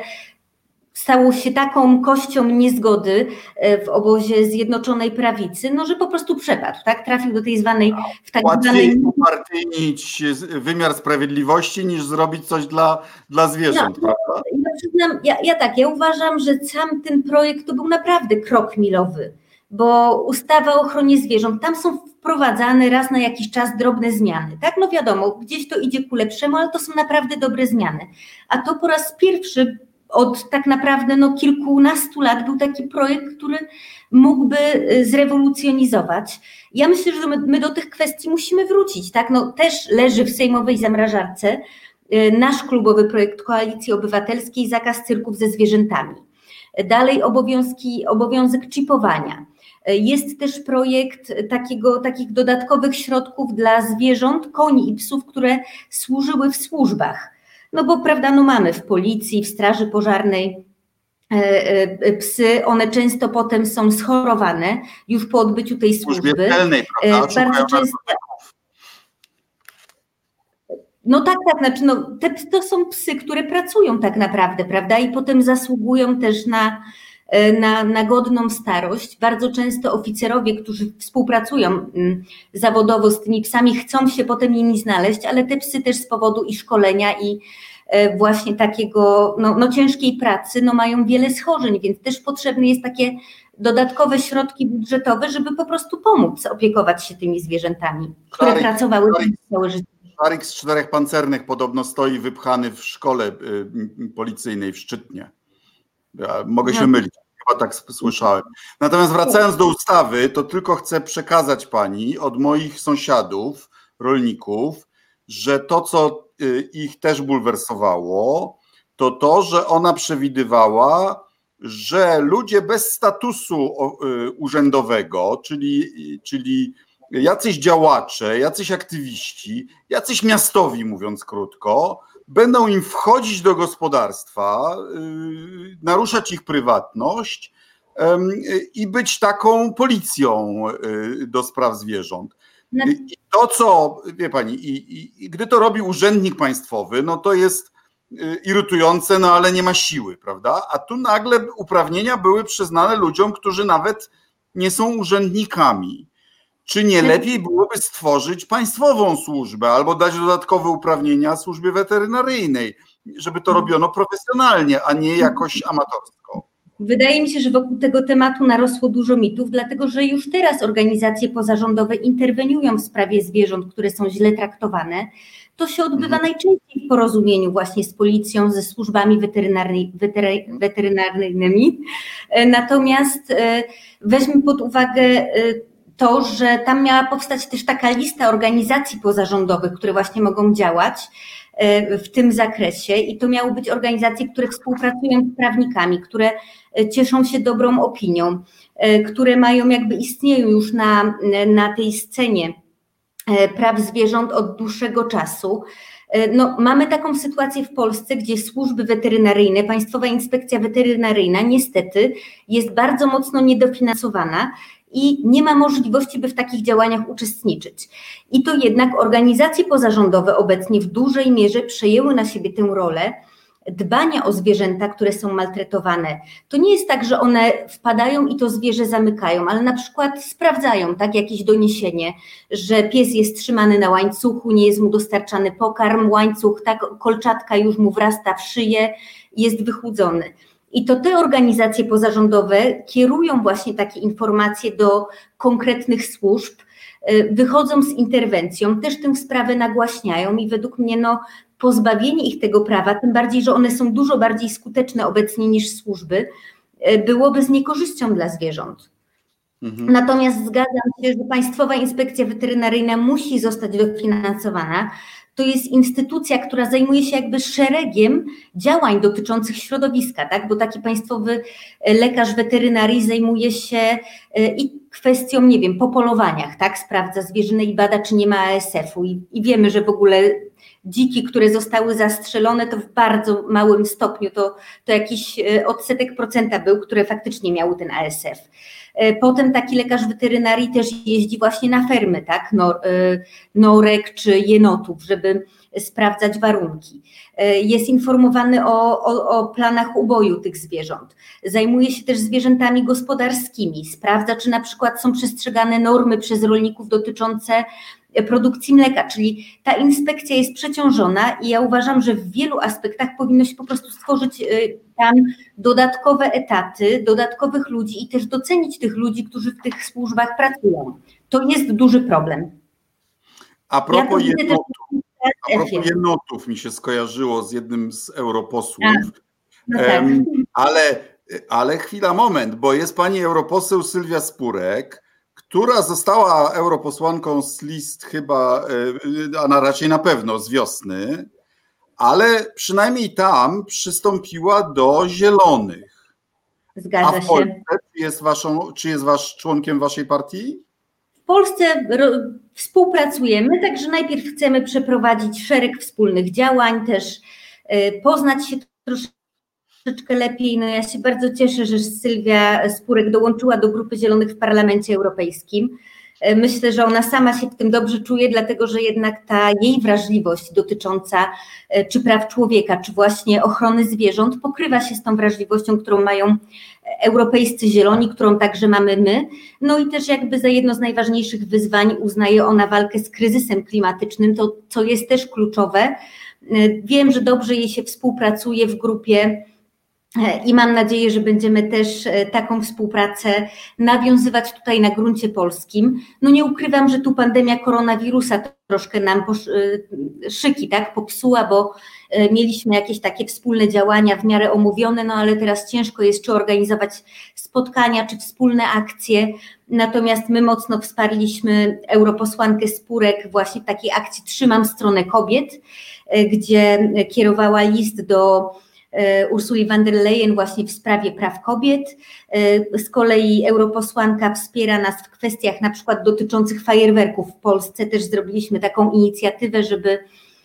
stało się taką kością niezgody e, w obozie Zjednoczonej Prawicy, no że po prostu przepadł, tak? Trafił do tej zwanej w tak Łatwiej zwanej... upartyjnić wymiar sprawiedliwości niż zrobić coś dla, dla zwierząt, no, prawda? Ja, przyznam, ja, ja tak, ja uważam, że sam ten projekt to był naprawdę krok milowy bo ustawa o ochronie zwierząt, tam są wprowadzane raz na jakiś czas drobne zmiany. Tak, no wiadomo, gdzieś to idzie ku lepszemu, ale to są naprawdę dobre zmiany. A to po raz pierwszy od tak naprawdę no, kilkunastu lat był taki projekt, który mógłby y, zrewolucjonizować. Ja myślę, że my, do tych kwestii musimy wrócić. Tak? No, też leży w sejmowej zamrażarce y, nasz klubowy projekt Koalicji Obywatelskiej zakaz cyrków ze zwierzętami. Dalej obowiązki, obowiązek chipowania Jest też projekt takiego, takich dodatkowych środków dla zwierząt, koni i psów, które służyły w służbach. No bo prawda, no mamy w policji, w straży pożarnej psy, one często potem są schorowane już po odbyciu tej służby. Celnej, Bardzo często no tak, tak, znaczy no, te, to są psy, które pracują tak naprawdę, prawda? I potem zasługują też na, e, na, na godną starość. Bardzo często oficerowie, którzy współpracują mm, zawodowo z tymi psami, chcą się potem nimi znaleźć, ale te psy też z powodu i szkolenia, i e, właśnie takiego no, no ciężkiej pracy, no mają wiele schorzeń, więc też potrzebne jest takie dodatkowe środki budżetowe, żeby po prostu pomóc opiekować się tymi zwierzętami, które pracowały całe życie. Szarik z czterech pancernych podobno stoi wypchany w szkole y, policyjnej w Szczytnie. Ja mogę się no. mylić, chyba tak słyszałem. Natomiast wracając do ustawy, to tylko chcę przekazać pani od moich sąsiadów, rolników, że to, co y, ich też bulwersowało, to to, że ona przewidywała, że ludzie bez statusu y, urzędowego, czyli, czyli jacyś działacze, jacyś aktywiści, jacyś miastowi, mówiąc krótko, będą im wchodzić do gospodarstwa, yy, naruszać ich prywatność i być taką policją yy, do spraw zwierząt. I to, co, wie pani, i, i, i gdy to robi urzędnik państwowy, no to jest yy, irytujące, no ale nie ma siły, prawda? A tu nagle uprawnienia były przyznane ludziom, którzy nawet nie są urzędnikami. Czy nie lepiej byłoby stworzyć państwową służbę albo dać dodatkowe uprawnienia służbie weterynaryjnej, żeby to robiono profesjonalnie, a nie jakoś amatorsko? Wydaje mi się, że wokół tego tematu narosło dużo mitów, dlatego że już teraz organizacje pozarządowe interweniują w sprawie zwierząt, które są źle traktowane. To się odbywa mhm. najczęściej w porozumieniu właśnie z policją, ze służbami weterynarny, weterynaryjnymi. E, natomiast e, weźmy pod uwagę e, to, że tam miała powstać też taka lista organizacji pozarządowych, które właśnie mogą działać e, w tym zakresie i to miały być organizacje, które współpracują z prawnikami, które e, cieszą się dobrą opinią, e, które mają jakby istnieją już na, na tej scenie praw zwierząt od dłuższego czasu. No, mamy taką sytuację w Polsce, gdzie służby weterynaryjne, Państwowa Inspekcja Weterynaryjna niestety jest bardzo mocno niedofinansowana i nie ma możliwości, by w takich działaniach uczestniczyć. I to jednak organizacje pozarządowe obecnie w dużej mierze przejęły na siebie tę rolę dbania o zwierzęta, które są maltretowane. To nie jest tak, że one wpadają i to zwierzę zamykają, ale na przykład sprawdzają tak jakieś doniesienie, że pies jest trzymany na łańcuchu, nie jest mu dostarczany pokarm, łańcuch, tak kolczatka już mu wrasta w szyję, jest wychudzony. I to te organizacje pozarządowe kierują właśnie takie informacje do konkretnych służb, y, wychodzą z interwencją, też tę sprawę nagłaśniają i według mnie no, pozbawienie ich tego prawa, tym bardziej, że one są dużo bardziej skuteczne obecnie niż służby, y, byłoby z niekorzyścią dla zwierząt. Mhm. Natomiast zgadzam się, że Państwowa Inspekcja Weterynaryjna musi zostać dofinansowana, to jest instytucja, która zajmuje się jakby szeregiem działań dotyczących środowiska, tak? bo taki państwowy e, lekarz weterynarii zajmuje się e, i kwestią, nie wiem, po polowaniach, tak? sprawdza zwierzynę i bada, czy nie ma ASF-u I, i wiemy, że w ogóle dziki, które zostały zastrzelone, to w bardzo małym stopniu, to, to jakiś e, odsetek procenta był, które faktycznie miały ten ASF. E, potem taki lekarz weterynarii też jeździ właśnie na fermy, tak, e, norek czy jenotów, żeby sprawdzać warunki. E, jest informowany o, o, o, planach uboju tych zwierząt. Zajmuje się też zwierzętami gospodarskimi. Sprawdza, czy na przykład są przestrzegane normy przez rolników dotyczące produkcji mleka, czyli ta inspekcja jest przeciążona i ja uważam, że w wielu aspektach powinno się po prostu stworzyć y, tam dodatkowe etaty, dodatkowych ludzi i też docenić tych ludzi, którzy w tych służbach pracują. To jest duży problem. A propos, ja jednotów, a propos jednotów mi się skojarzyło z jednym z europosłów, a, no tak. ale, ale chwila, moment, bo jest pani europoseł Sylwia Spurek, która została europosłanką z list chyba, e, a na raczej na pewno z wiosny, ale przynajmniej tam przystąpiła do zielonych. Zgadza A w Polsce, się. Czy jest, waszą, czy jest wasz członkiem waszej partii? W Polsce współpracujemy, także najpierw chcemy przeprowadzić szereg wspólnych działań, też y, poznać się troszeczkę lepiej. No ja się bardzo cieszę, że Sylwia Spurek dołączyła do Grupy Zielonych w Parlamencie Europejskim. E, myślę, że ona sama się w tym dobrze czuje, dlatego że jednak ta jej wrażliwość dotycząca e, czy praw człowieka, czy właśnie ochrony zwierząt pokrywa się z tą wrażliwością, którą mają europejscy zieloni, którą także mamy my. No i też jakby za jedno z najważniejszych wyzwań uznaje ona walkę z kryzysem klimatycznym, to co jest też kluczowe. E, wiem, że dobrze jej się współpracuje w grupie i mam nadzieję, że będziemy też e, taką współpracę nawiązywać tutaj na gruncie polskim. No nie ukrywam, że tu pandemia koronawirusa troszkę nam e, szyki tak, popsuła, bo e, mieliśmy jakieś takie wspólne działania w miarę omówione, no ale teraz ciężko jest czy organizować spotkania, czy wspólne akcje. Natomiast my mocno wsparliśmy europosłankę Spurek właśnie w takiej akcji Trzymam stronę kobiet, gdzie kierowała list do Ursuli von der Leyen właśnie w sprawie praw kobiet. E, z kolei europosłanka wspiera nas w kwestiach na przykład dotyczących fajerwerków w Polsce. Też zrobiliśmy taką inicjatywę, żeby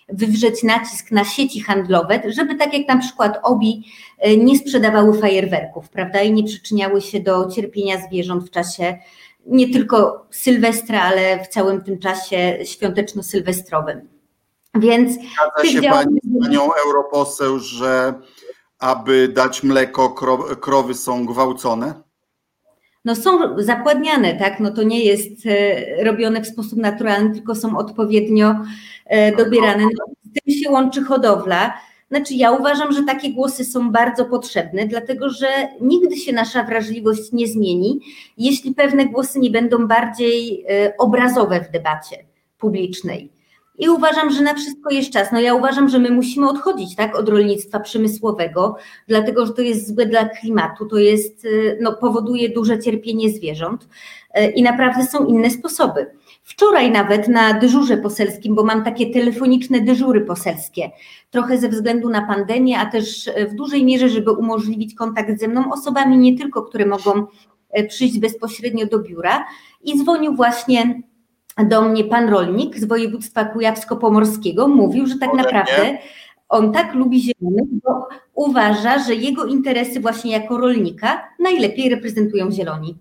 wywrzeć nacisk na sieci handlowe, żeby tak jak na przykład OBI e, nie sprzedawały fajerwerków, prawda, i nie przyczyniały się do cierpienia zwierząt w czasie nie tylko Sylwestra, ale w całym tym czasie świąteczno-sylwestrowym. Więc Zgadza się pani z panią europoseł, że aby dać mleko, krowy są gwałcone? No są zapładniane, tak? No to nie jest e, robione w sposób naturalny, tylko są odpowiednio e, dobierane. No, z tym się łączy hodowla. Znaczy, ja uważam, że takie głosy są bardzo potrzebne, dlatego że nigdy się nasza wrażliwość nie zmieni, jeśli pewne głosy nie będą bardziej e, obrazowe w debacie publicznej. I uważam, że na wszystko jest czas. No ja uważam, że my musimy odchodzić tak, od rolnictwa przemysłowego, dlatego że to jest złe dla klimatu, to jest, y, no, powoduje duże cierpienie zwierząt y, i naprawdę są inne sposoby. Wczoraj nawet na dyżurze poselskim, bo mam takie telefoniczne dyżury poselskie, trochę ze względu na pandemię, a też w dużej mierze, żeby umożliwić kontakt ze mną osobami nie tylko, które mogą y, przyjść bezpośrednio do biura. I dzwonił właśnie do mnie pan rolnik z województwa kujawsko-pomorskiego mówił, że tak naprawdę on tak lubi zielonych, bo uważa, że jego interesy właśnie jako rolnika najlepiej reprezentują zieloni.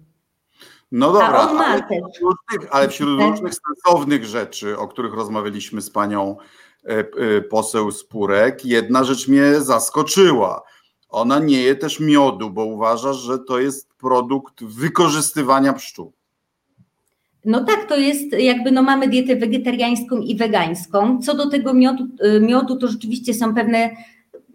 No dobra, ale wśród, różnych, ale wśród różnych sensownych rzeczy, o których rozmawialiśmy z panią e, e, poseł Spurek, jedna rzecz mnie zaskoczyła. Ona nie je też miodu, bo uważa, że to jest produkt wykorzystywania pszczół. No tak, to jest jakby, no mamy dietę wegetariańską i wegańską. Co do tego miodu, y, miodu to rzeczywiście są pewne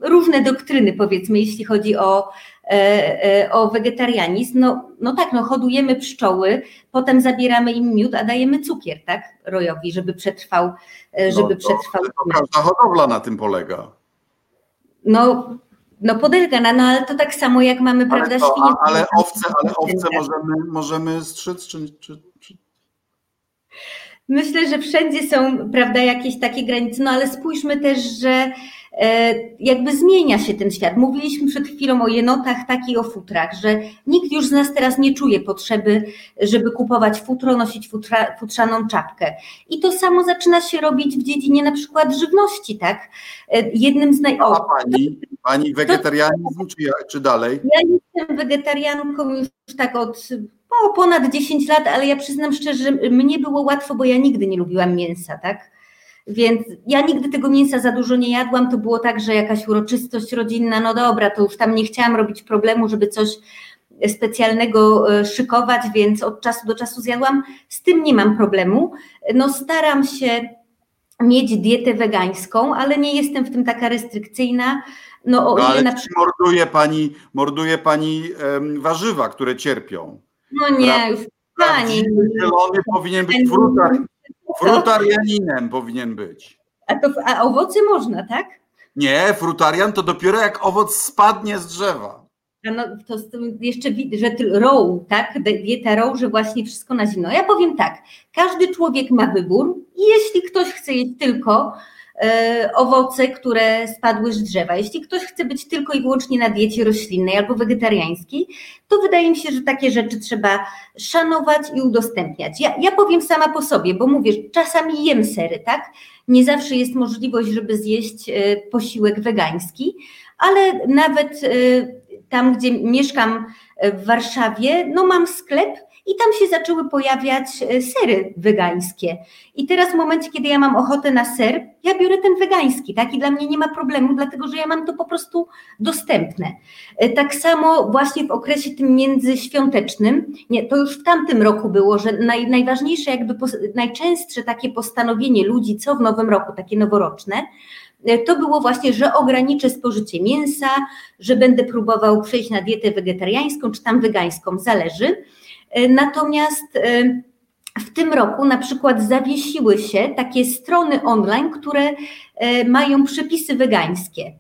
różne doktryny, powiedzmy, jeśli chodzi o, e, e, o wegetarianizm. No, no tak, no hodujemy pszczoły, potem zabieramy im miód, a dajemy cukier, tak, rojowi, żeby przetrwał, e, żeby no przetrwał. Każda hodowla na tym polega. No, no polega na, no ale to tak samo jak mamy, ale prawda, to, świnie. Ale owce, ale owce możemy, możemy strzyc, czy, czy, czy Myślę, że wszędzie są, prawda, jakieś takie granice, no ale spójrzmy też, że e, jakby zmienia się ten świat. Mówiliśmy przed chwilą o jenotach, tak i o futrach, że nikt już z nas teraz nie czuje potrzeby, żeby kupować futro, nosić futra, futrzaną czapkę. I to samo zaczyna się robić w dziedzinie na przykład żywności, tak? E, jednym z naj... A pani, pani wegetarianizm, czy, czy dalej? Ja jestem wegetarianką już tak od o ponad 10 lat, ale ja przyznam szczerze, że mnie było łatwo, bo ja nigdy nie lubiłam mięsa, tak? Więc ja nigdy tego mięsa za dużo nie jadłam. To było tak, że jakaś uroczystość rodzinna, no dobra, to już tam nie chciałam robić problemu, żeby coś specjalnego e, szykować, więc od czasu do czasu zjadłam. Z tym nie mam problemu. No staram się mieć dietę wegańską, ale nie jestem w tym taka restrykcyjna. No, o no, ale na przykład... morduje pani, morduje pani warzywa, które cierpią. No nie, już pani. Zielony powinien być frutar, frutarianinem powinien być. A, to, a owoce można, tak? Nie, frutarian to dopiero jak owoc spadnie z drzewa. A no, to jeszcze widzę, że row, tak? Dieta row, że właśnie wszystko na zimno. Ja powiem tak, każdy człowiek ma wybór i jeśli ktoś chce jeść tylko owoce, które spadły z drzewa. Jeśli ktoś chce być tylko i wyłącznie na diecie roślinnej albo wegetariańskiej, to wydaje mi się, że takie rzeczy trzeba szanować i udostępniać. Ja, ja powiem sama po sobie, bo mówię, czasami jem sery, tak? Nie zawsze jest możliwość, żeby zjeść e, posiłek wegański, ale nawet e, tam, gdzie mieszkam w Warszawie, no mam sklep, i tam się zaczęły pojawiać e, sery wegańskie. I teraz w momencie, kiedy ja mam ochotę na ser, ja biorę ten wegański, tak? I dla mnie nie ma problemu, dlatego że ja mam to po prostu dostępne. E, tak samo właśnie w okresie tym międzyświątecznym, nie, to już w tamtym roku było, że naj, najważniejsze, jakby najczęstsze takie postanowienie ludzi, co w nowym roku, takie noworoczne, e, to było właśnie, że ograniczę spożycie mięsa, że będę próbował przejść na dietę wegetariańską czy tam wegańską, zależy. E, natomiast e, w tym roku na przykład zawiesiły się takie strony online, które e, mają przepisy wegańskie,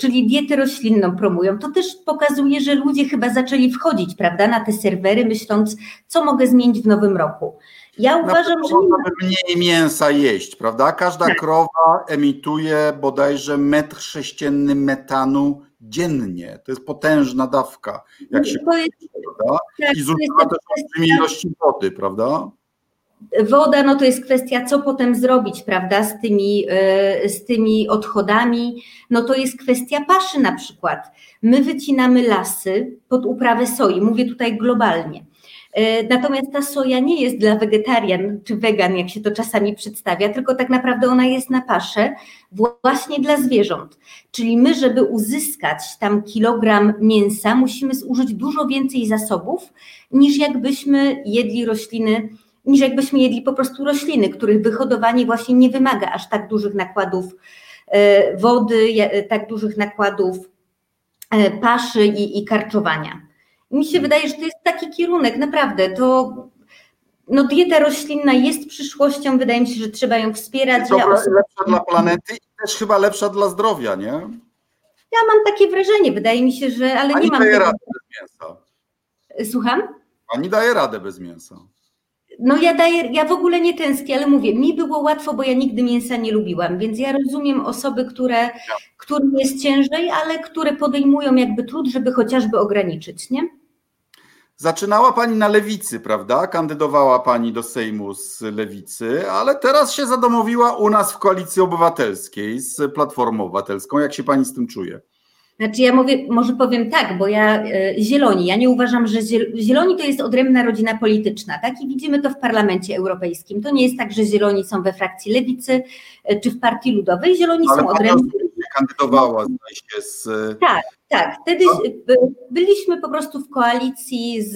czyli dietę roślinną promują. To też pokazuje, że ludzie chyba zaczęli wchodzić, prawda, na te serwery, myśląc, co mogę zmienić w nowym roku. Ja uważam, że mniej mięsa jeść, prawda? Każda tak. krowa emituje bodajże metr sześcienny metanu dziennie. To jest potężna dawka, jak się to jest, prawda? Tak, I zużywa też olbrzymie ilości wody, prawda? Woda, no to jest kwestia, co potem zrobić, prawda, z tymi, e, z tymi odchodami. No to jest kwestia paszy na przykład. My wycinamy lasy pod uprawę soi, mówię tutaj globalnie. E, natomiast ta soja nie jest dla wegetarian czy wegan, jak się to czasami przedstawia, tylko tak naprawdę ona jest na paszę właśnie dla zwierząt. Czyli my, żeby uzyskać tam kilogram mięsa, musimy zużyć dużo więcej zasobów, niż jakbyśmy jedli rośliny, niż jakbyśmy jedli po prostu rośliny, których wyhodowanie właśnie nie wymaga aż tak dużych nakładów e, wody, tak dużych nakładów e, paszy i, i karczowania. Mi się wydaje, że to jest taki kierunek, naprawdę. To no, dieta roślinna jest przyszłością, wydaje mi się, że trzeba ją wspierać. Dobra, ja lepsza dla planety i też chyba lepsza dla zdrowia, nie? Ja mam takie wrażenie, wydaje mi się, że ale Pani nie mam. daje tego... radę bez mięsa. Słucham? Pani daje radę bez mięsa. No ja daję, ja w ogóle nie tęsknię, ale mówię, mi było łatwo, bo ja nigdy mięsa nie lubiłam, więc ja rozumiem osoby, które, którym jest ciężej, ale które podejmują jakby trud, żeby chociażby ograniczyć, nie? Zaczynała pani na lewicy, prawda? Kandydowała pani do Sejmu z lewicy, ale teraz się zadomowiła u nas w koalicji obywatelskiej z Platformą Obywatelską. Jak się pani z tym czuje? Znaczy ja mówię, może powiem tak, bo ja e, zieloni, ja nie uważam, że zieloni to jest odrębna rodzina polityczna, tak? I widzimy to w Parlamencie Europejskim. To nie jest tak, że zieloni są we frakcji lewicy e, czy w Partii Ludowej. Zieloni Ale są odrębni. kandydowała się z. Tak, tak. Wtedy no. byliśmy po prostu w koalicji z,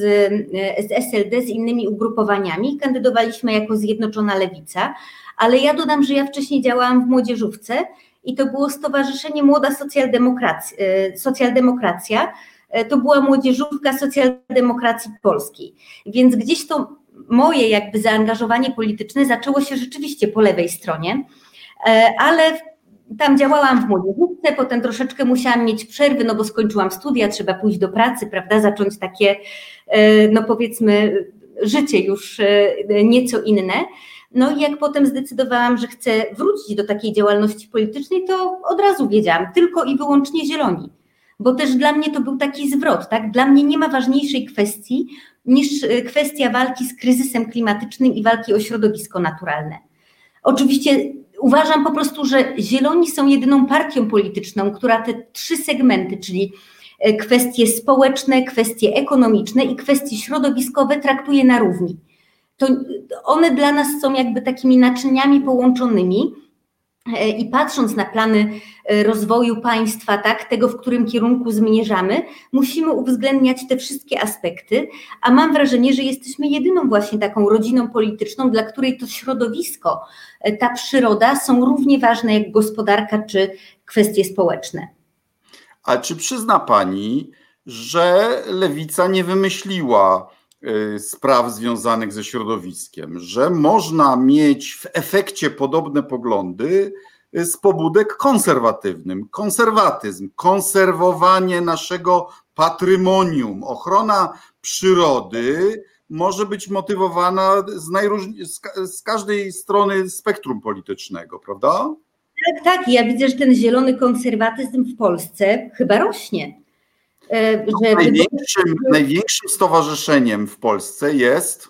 z SLD, z innymi ugrupowaniami. Kandydowaliśmy jako Zjednoczona Lewica, ale ja dodam, że ja wcześniej działałam w młodzieżówce i to było Stowarzyszenie Młoda Socjaldemokracja. E, Socjaldemokracja. E, to była młodzieżówka socjaldemokracji polskiej. Więc gdzieś to moje jakby zaangażowanie polityczne zaczęło się rzeczywiście po lewej stronie, e, ale tam działałam w młodzieżówce, potem troszeczkę musiałam mieć przerwy, no bo skończyłam studia, trzeba pójść do pracy, prawda, zacząć takie, no powiedzmy, życie już nieco inne. No i jak potem zdecydowałam, że chcę wrócić do takiej działalności politycznej, to od razu wiedziałam, tylko i wyłącznie zieloni. Bo też dla mnie to był taki zwrot, tak? Dla mnie nie ma ważniejszej kwestii niż e, kwestia walki z kryzysem klimatycznym i walki o środowisko naturalne. Oczywiście uważam po prostu, że zieloni są jedyną partią polityczną, która te trzy segmenty, czyli e, kwestie społeczne, kwestie ekonomiczne i kwestie środowiskowe traktuje na równi to one dla nas są jakby takimi naczyniami połączonymi. E, I patrząc na plany e, rozwoju państwa, tak, tego, w którym kierunku zmierzamy, musimy uwzględniać te wszystkie aspekty, a mam wrażenie, że jesteśmy jedyną właśnie taką rodziną polityczną, dla której to środowisko, e, ta przyroda są równie ważne jak gospodarka czy kwestie społeczne. A czy przyzna Pani, że lewica nie wymyśliła spraw związanych ze środowiskiem, że można mieć w efekcie podobne poglądy y, z pobudek konserwatywnym. Konserwatyzm, konserwowanie naszego patrymonium, ochrona przyrody może być motywowana z, z każdej strony spektrum politycznego, prawda? Tak, tak. Ja widzę, że ten zielony konserwatyzm w Polsce chyba rośnie. E, że największym, największym stowarzyszeniem w Polsce jest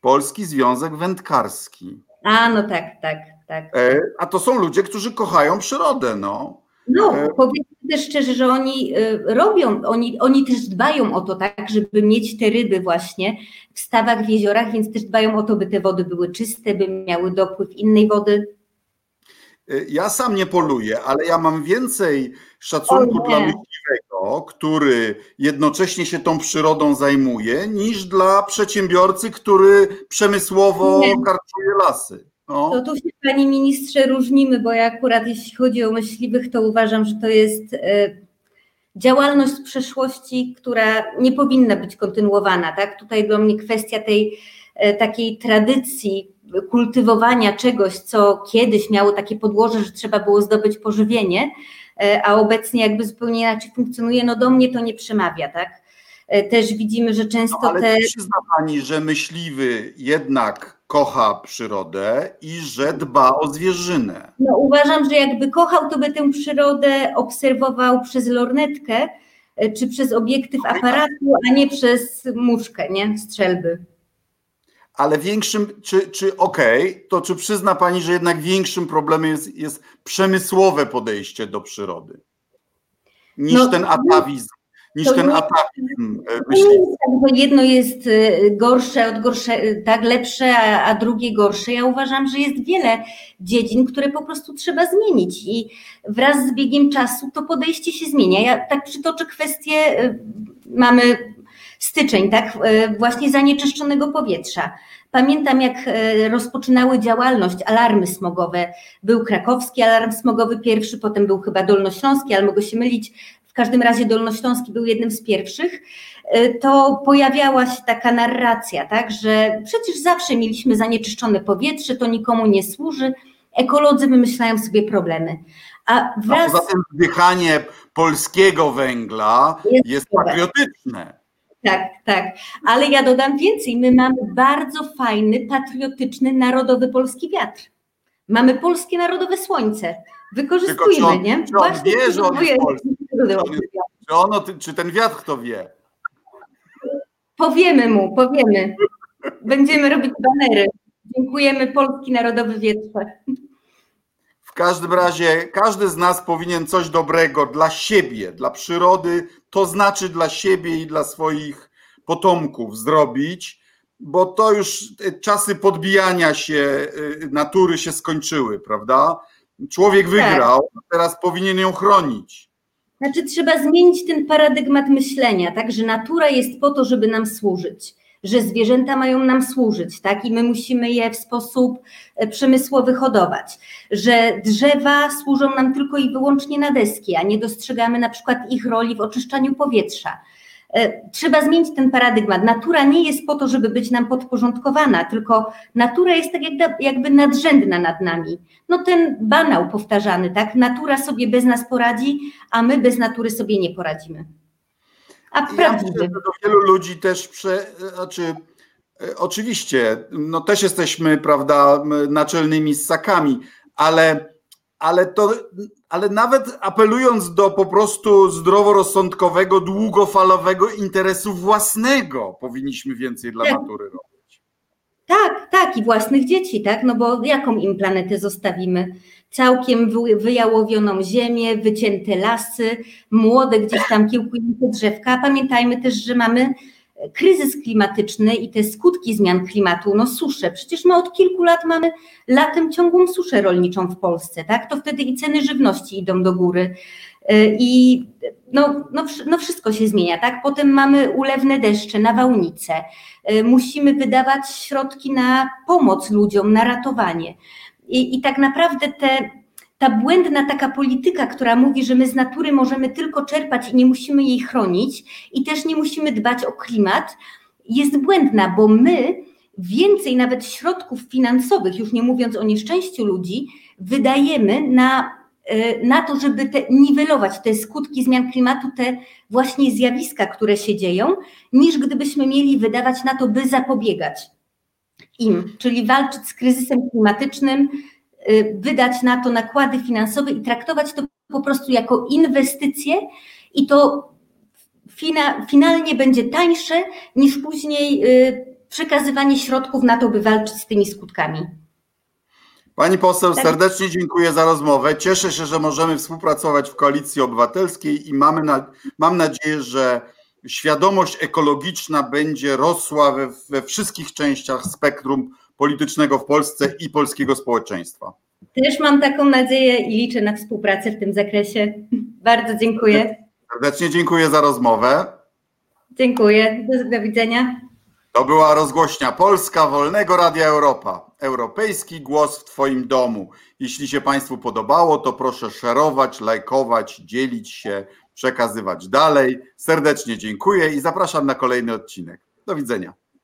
Polski Związek Wędkarski. A, no tak, tak, tak. E, a to są ludzie, którzy kochają przyrodę, no. No, e, powiedzmy też szczerze, że oni robią, oni, oni też dbają o to, tak, żeby mieć te ryby właśnie w stawach, w jeziorach, więc też dbają o to, by te wody były czyste, by miały dopływ innej wody. Ja sam nie poluję, ale ja mam więcej szacunku dla który jednocześnie się tą przyrodą zajmuje, niż dla przedsiębiorcy, który przemysłowo nie. karczuje lasy. No. To tu się, panie ministrze, różnimy, bo ja akurat jeśli chodzi o myśliwych, to uważam, że to jest e, działalność z przeszłości, która nie powinna być kontynuowana. Tak? Tutaj dla mnie kwestia tej e, takiej tradycji kultywowania czegoś, co kiedyś miało takie podłoże, że trzeba było zdobyć pożywienie, a obecnie jakby zupełnie inaczej funkcjonuje, no do mnie to nie przemawia, tak? E, też widzimy, że często no, ale te. Przyzna Pani, że myśliwy jednak kocha przyrodę i że dba o zwierzynę. No uważam, że jakby kochał, to by tę przyrodę obserwował przez lornetkę e, czy przez obiektyw tak. aparatu, a nie przez muszkę, nie? Strzelby ale większym, czy, czy okej, okay, to czy przyzna Pani, że jednak większym problemem jest, jest przemysłowe podejście do przyrody niż no, ten atawizm? Niż ten nie, atawizm e, myśli. Tak, jedno jest e, gorsze od gorsze, e, tak, lepsze, a, a drugie gorsze. Ja uważam, że jest wiele dziedzin, które po prostu trzeba zmienić i wraz z biegiem czasu to podejście się zmienia. Ja tak przytoczę kwestię, mamy styczeń, tak, e, właśnie zanieczyszczonego powietrza. Pamiętam, jak e, rozpoczynały działalność alarmy smogowe. Był krakowski alarm smogowy pierwszy, potem był chyba dolnośląski, ale mogę się mylić. W każdym razie dolnośląski był jednym z pierwszych. E, to pojawiała się taka narracja, tak, że przecież zawsze mieliśmy zanieczyszczone powietrze, to nikomu nie służy. Ekolodzy wymyślają sobie problemy. A wraz... A poza tym wdychanie polskiego węgla jest, jest patriotyczne. Tak, tak. Ale ja dodam więcej. My mamy bardzo fajny, patriotyczny, narodowy polski wiatr. Mamy polskie narodowe słońce. Wykorzystujmy, czy on, nie? Czy on Właśnie wie, że on jest polski? Czy, ono, czy ten wiatr to wie? Powiemy mu, powiemy. Będziemy robić banery. Dziękujemy Polski Narodowy Wietrze. W każdym razie każdy z nas powinien coś dobrego dla siebie, dla przyrody, to znaczy dla siebie i dla swoich potomków zrobić, bo to już czasy podbijania się y, natury się skończyły, prawda? Człowiek tak. wygrał, teraz powinien ją chronić. Znaczy, trzeba zmienić ten paradygmat myślenia, tak, że natura jest po to, żeby nam służyć że zwierzęta mają nam służyć, tak? I my musimy je w sposób e, przemysłowy hodować, że drzewa służą nam tylko i wyłącznie na deski, a nie dostrzegamy na przykład ich roli w oczyszczaniu powietrza. E, trzeba zmienić ten paradygmat. Natura nie jest po to, żeby być nam podporządkowana, tylko natura jest tak jakby nadrzędna nad nami. No ten banał powtarzany, tak? Natura sobie bez nas poradzi, a my bez natury sobie nie poradzimy. A ja do wielu ludzi też prze, znaczy, e, oczywiście, no też jesteśmy, prawda, naczelnymi ssakami, ale, ale to, ale nawet apelując do po prostu zdroworozsądkowego, długofalowego interesu własnego, powinniśmy więcej dla natury robić. Tak, tak, i własnych dzieci, tak, no bo jaką im planetę zostawimy? Całkiem wyjałowioną ziemię, wycięte lasy, młode gdzieś tam kiełkujące drzewka. Pamiętajmy też, że mamy kryzys klimatyczny i te skutki zmian klimatu, no susze. Przecież my od kilku lat mamy latem ciągłą suszę rolniczą w Polsce, tak? To wtedy i ceny żywności idą do góry. Y, I no, no, no wszystko się zmienia, tak? Potem mamy ulewne deszcze, nawałnice. Y, musimy wydawać środki na pomoc ludziom, na ratowanie. I, i tak naprawdę te, ta błędna taka polityka, która mówi, że my z natury możemy tylko czerpać i nie musimy jej chronić i też nie musimy dbać o klimat, jest błędna, bo my więcej nawet środków finansowych, już nie mówiąc o nieszczęściu ludzi, wydajemy na, e, na to, żeby te, niwelować te skutki zmian klimatu, te właśnie zjawiska, które się dzieją, niż gdybyśmy mieli wydawać na to, by zapobiegać im, czyli walczyć z kryzysem klimatycznym wydać na to nakłady finansowe i traktować to po prostu jako inwestycje i to fina, finalnie będzie tańsze niż później przekazywanie środków na to, by walczyć z tymi skutkami. Pani poseł, tak. serdecznie dziękuję za rozmowę. Cieszę się, że możemy współpracować w Koalicji Obywatelskiej i mamy na, mam nadzieję, że świadomość ekologiczna będzie rosła we, we wszystkich częściach spektrum politycznego w Polsce i polskiego społeczeństwa. Też mam taką nadzieję i liczę na współpracę w tym zakresie. Bardzo dziękuję. Serdecznie dziękuję za rozmowę. Dziękuję. Do, do widzenia. To była rozgłośnia Polska Wolnego Radia Europa. Europejski głos w Twoim domu. Jeśli się Państwu podobało, to proszę szerować, lajkować, dzielić się, przekazywać dalej. Serdecznie dziękuję i zapraszam na kolejny odcinek. Do widzenia.